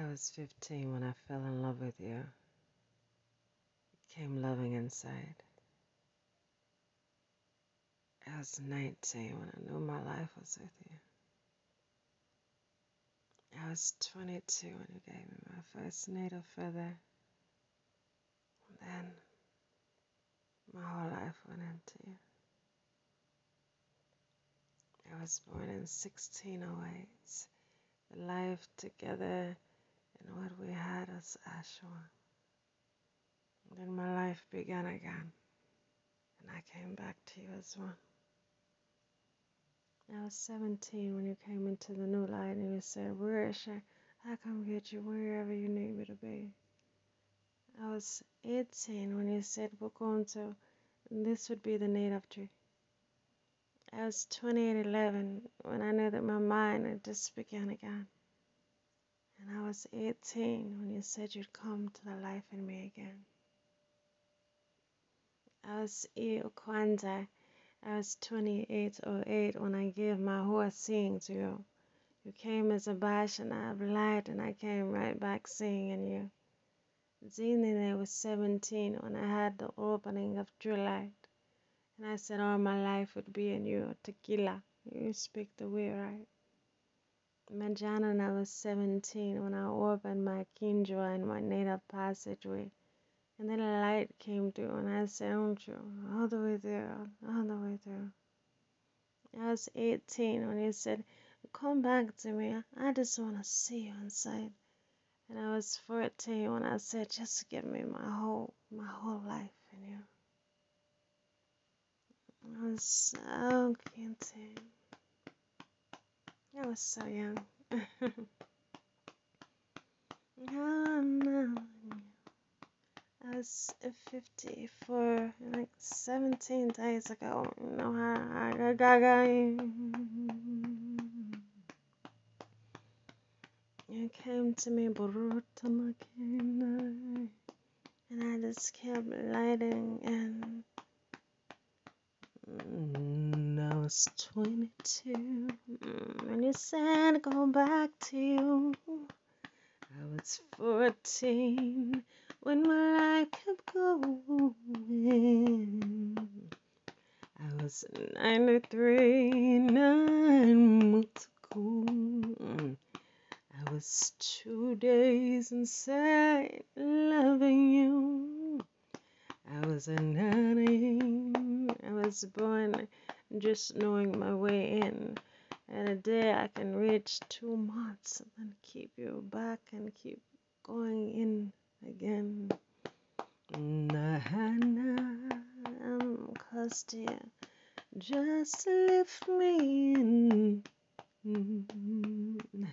I was 15 when I fell in love with you. It Came loving inside. I was 19 when I knew my life was with you. I was 22 when you gave me my first native feather. And then my whole life went into you. I was born in 1608. The life together and what we had as Ashwa. Then my life began again, and I came back to you as one. I was 17 when you came into the new light and you said, she? I come get you wherever you need me to be. I was 18 when you said, We're going to, this would be the native tree. I was 2811 when I knew that my mind had just begun again. And I was 18 when you said you'd come to the life in me again. I was ill Kwanzaa. I was 2808 when I gave my whole seeing to you. You came as a bash and I light and I came right back seeing you. Zini, I was 17 when I had the opening of true light. And I said all my life would be in you, tequila. You speak the way right. Manjana, I was 17 when I opened my kinjwa in my native passageway. And then a light came through and I said, you? All the way there, all the way through. I was 18 when he said, Come back to me. I just want to see you inside. And I was 14 when I said, Just give me my whole, my whole life in you. I was so cute. I was so young. I was 54, like 17 days ago. You how I got You came to me, and I just kept lighting and I was 22 when you said go back to you. I was 14 when my life kept going. I was 93 nine months ago. I was two days inside loving you. I was a nanny. I was born just knowing my way in. And a day I can reach two months and then keep you back and keep going in again. Nahana, I'm close to you. Just lift me in. Mm-hmm.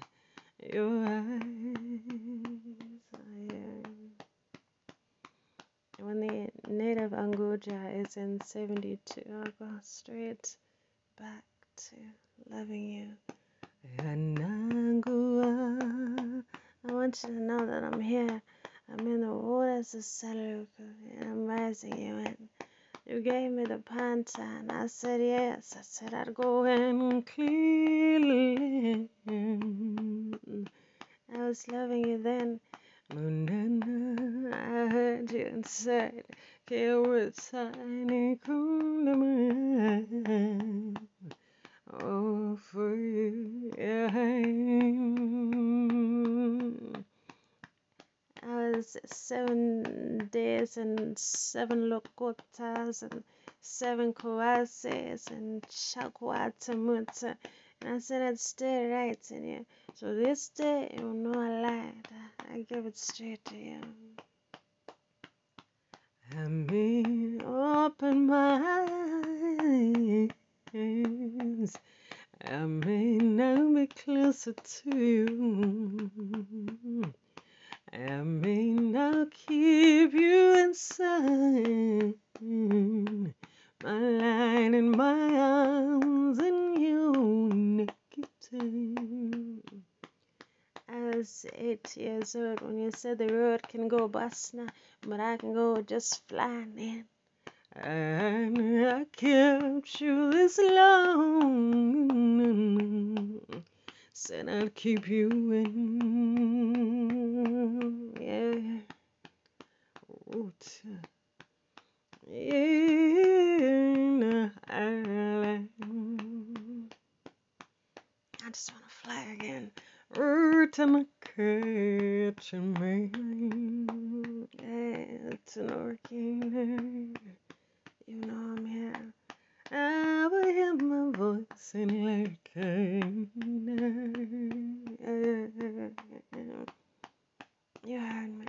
Your eyes When the native Angoja is in 72, I'll go straight back to loving you. Anangua. I want you to know that I'm here. I'm in the waters of Saluku and I'm rising you in. You gave me the panta and I said yes. I said I'd go and clean. I was loving you then. I heard you inside. Here with tiny Oh, for you, yeah. was seven days and seven lokotas and seven koases and shakwatamuta. I said I'd stay right in you. So this day, you know I lied. I give it straight to you. I mean, open my eyes. I may now be closer to you. I may now keep you inside my light in my arms and you naked as eight years old when you said the road can go bust now but i can go just flying in. And i kept you this long. Said i'd keep you in. Yeah. Ooh, yeah. Again. Root in the kitchen, man. It's an hurricane. You know I'm here. I will hear my voice in like You heard me.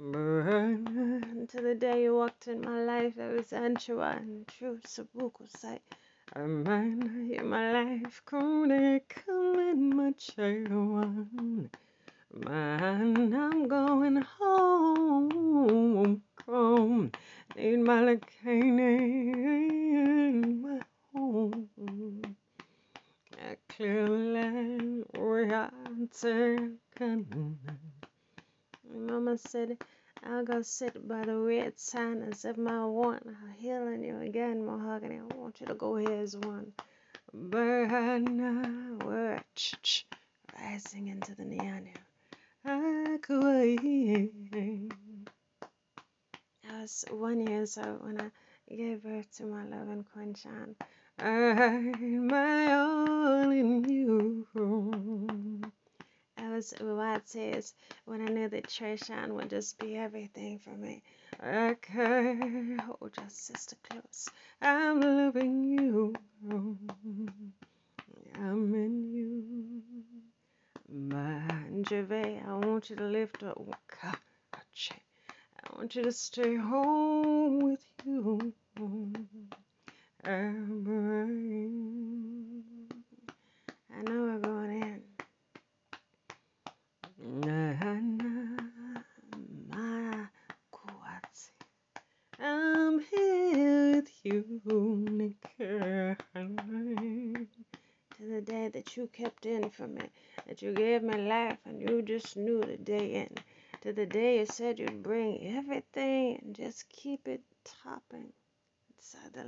Burn to the day you walked in my life. Was Anshua and true Sabuku sight. I remind you my life could come in chair one. Man, I'm going home. Come, need my in my home. A clear land where I'm taken. Mama said, I'll go sit by the red sign as if my one. I'll heal in you again, mahogany. I want you to go here as one. Burn, word, rising into the neon. I was one year old when I gave birth to my loving Quinchan. I my all in you was what says when I knew that Treshawn would just be everything for me. Can't hold your sister close. I'm loving you. I'm in you. My Gervais, I want you to lift up. I want you to stay home with you. I'm I know we're going in. I'm here with you, To the day that you kept in for me, that you gave me life and you just knew the day in. To the day you said you'd bring everything and just keep it topping inside the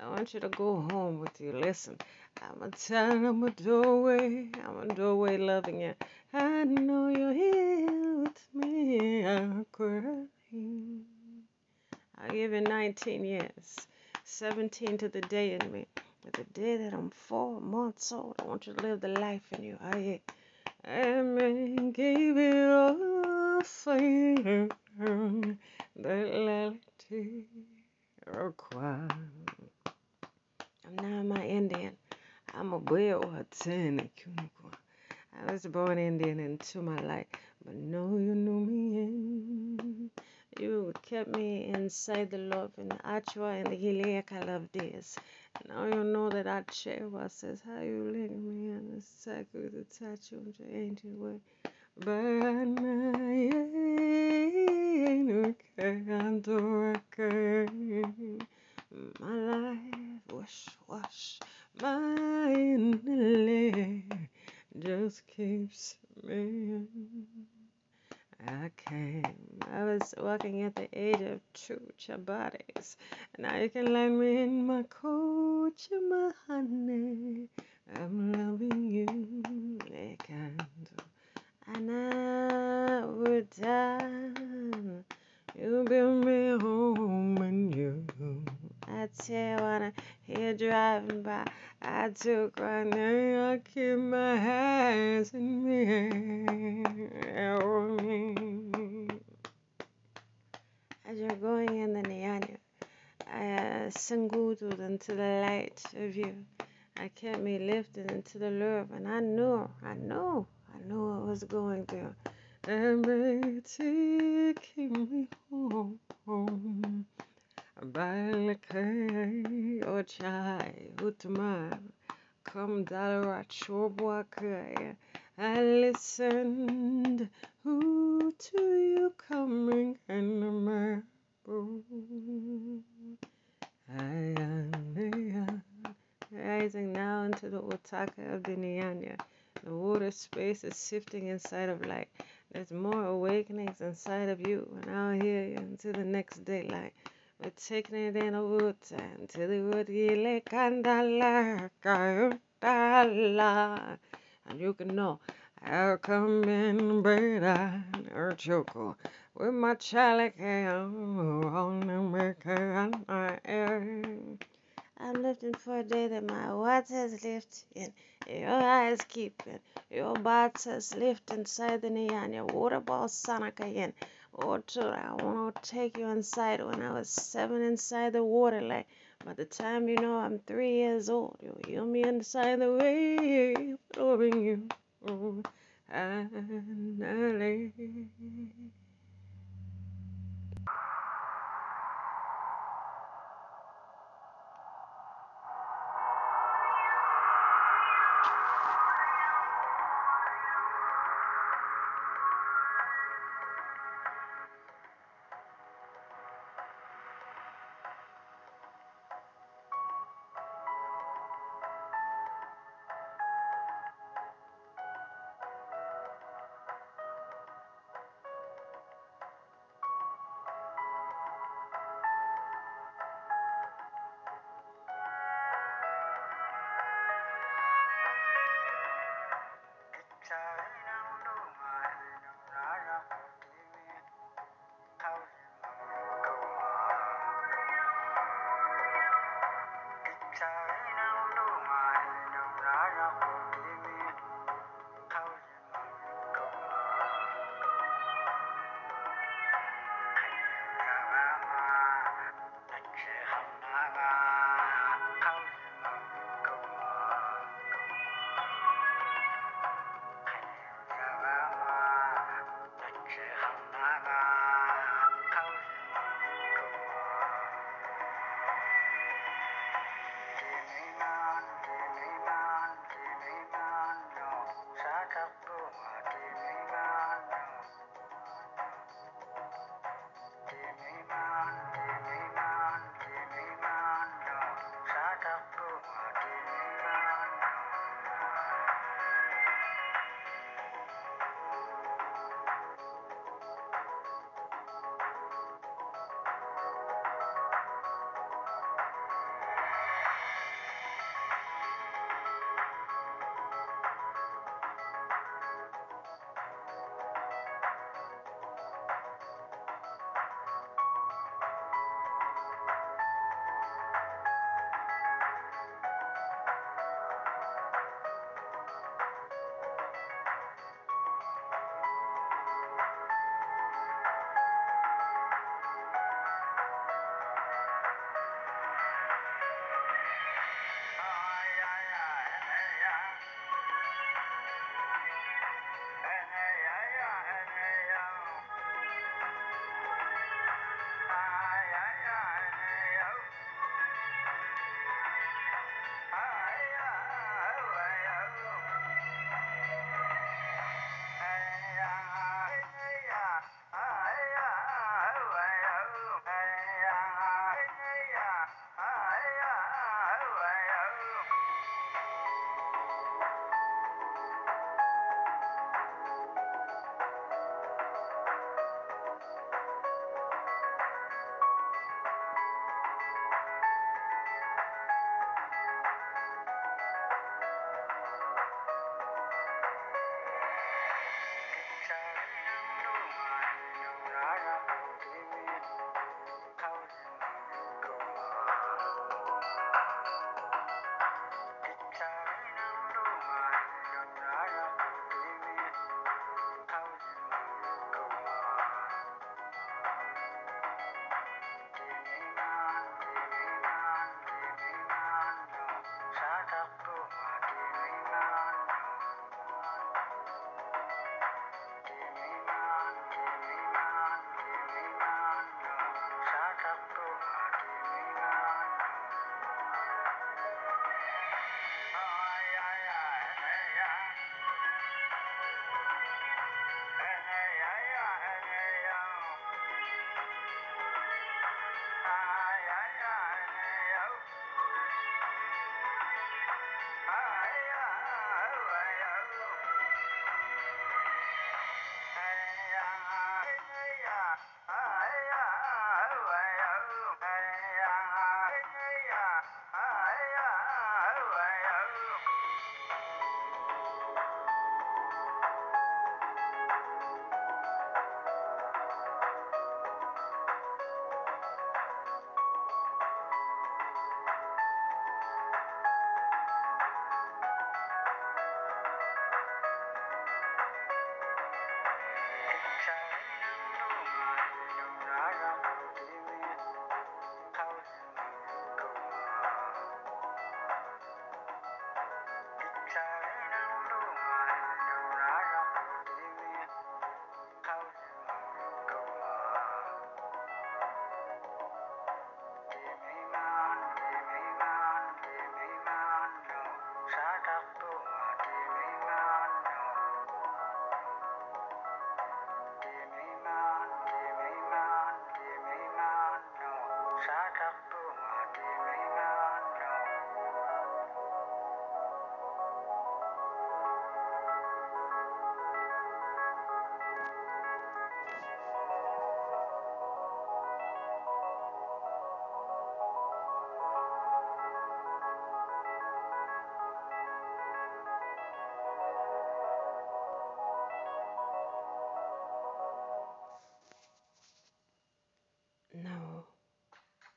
I want you to go home with you. Listen, I'm a town, I'm a doorway, I'm a doorway loving you. I know you're here with me. I'm crying. I'll give you 19 years, 17 to the day in me. At the day that I'm four months old, I want you to live the life in you. I, I gave it all for you. The reality required. I'm not my Indian. I'm a or a. I was born Indian into my life, but no, you knew me in. You kept me inside the love and the Achwa and the Gilead I love this. Now you know that Achewa says how you link me in the with the touch of the ancient way. But my life wash wash my just keeps me I came. I was walking at the age of two Chabatis. Now you can land me in my coach, my honey. I'm loving you, a candle. And I would die. You build me home and you. I tell you when I hear driving by, I took right now, I keep my hands in me. As you're going in the Nyanya, I uh, singled into the light of you. I kept me lifted into the love, and I knew, I knew, I knew I was going through. And baby, take me home. Balakay ochai utma come chobwakaya. I listened who to you coming and marble. Rising now into the Otaka of the Nyanya. The water space is shifting inside of light. There's more awakenings inside of you, and I'll hear you into the next daylight. We're taking it in a wood to the wood yele kandala kayutala. And you can know I'll come in bread or choco with my chalice on the maker my air. I'm lifting for a day that my waters lift in. Your eyes keeping. Your bodies lift inside the neon. Your water ball sanakayin. Oh, I want to take you inside when I was seven inside the water. Like, by the time you know I'm three years old, you'll hear me inside the wave, loving you. Oh, and I lay. ha, ha.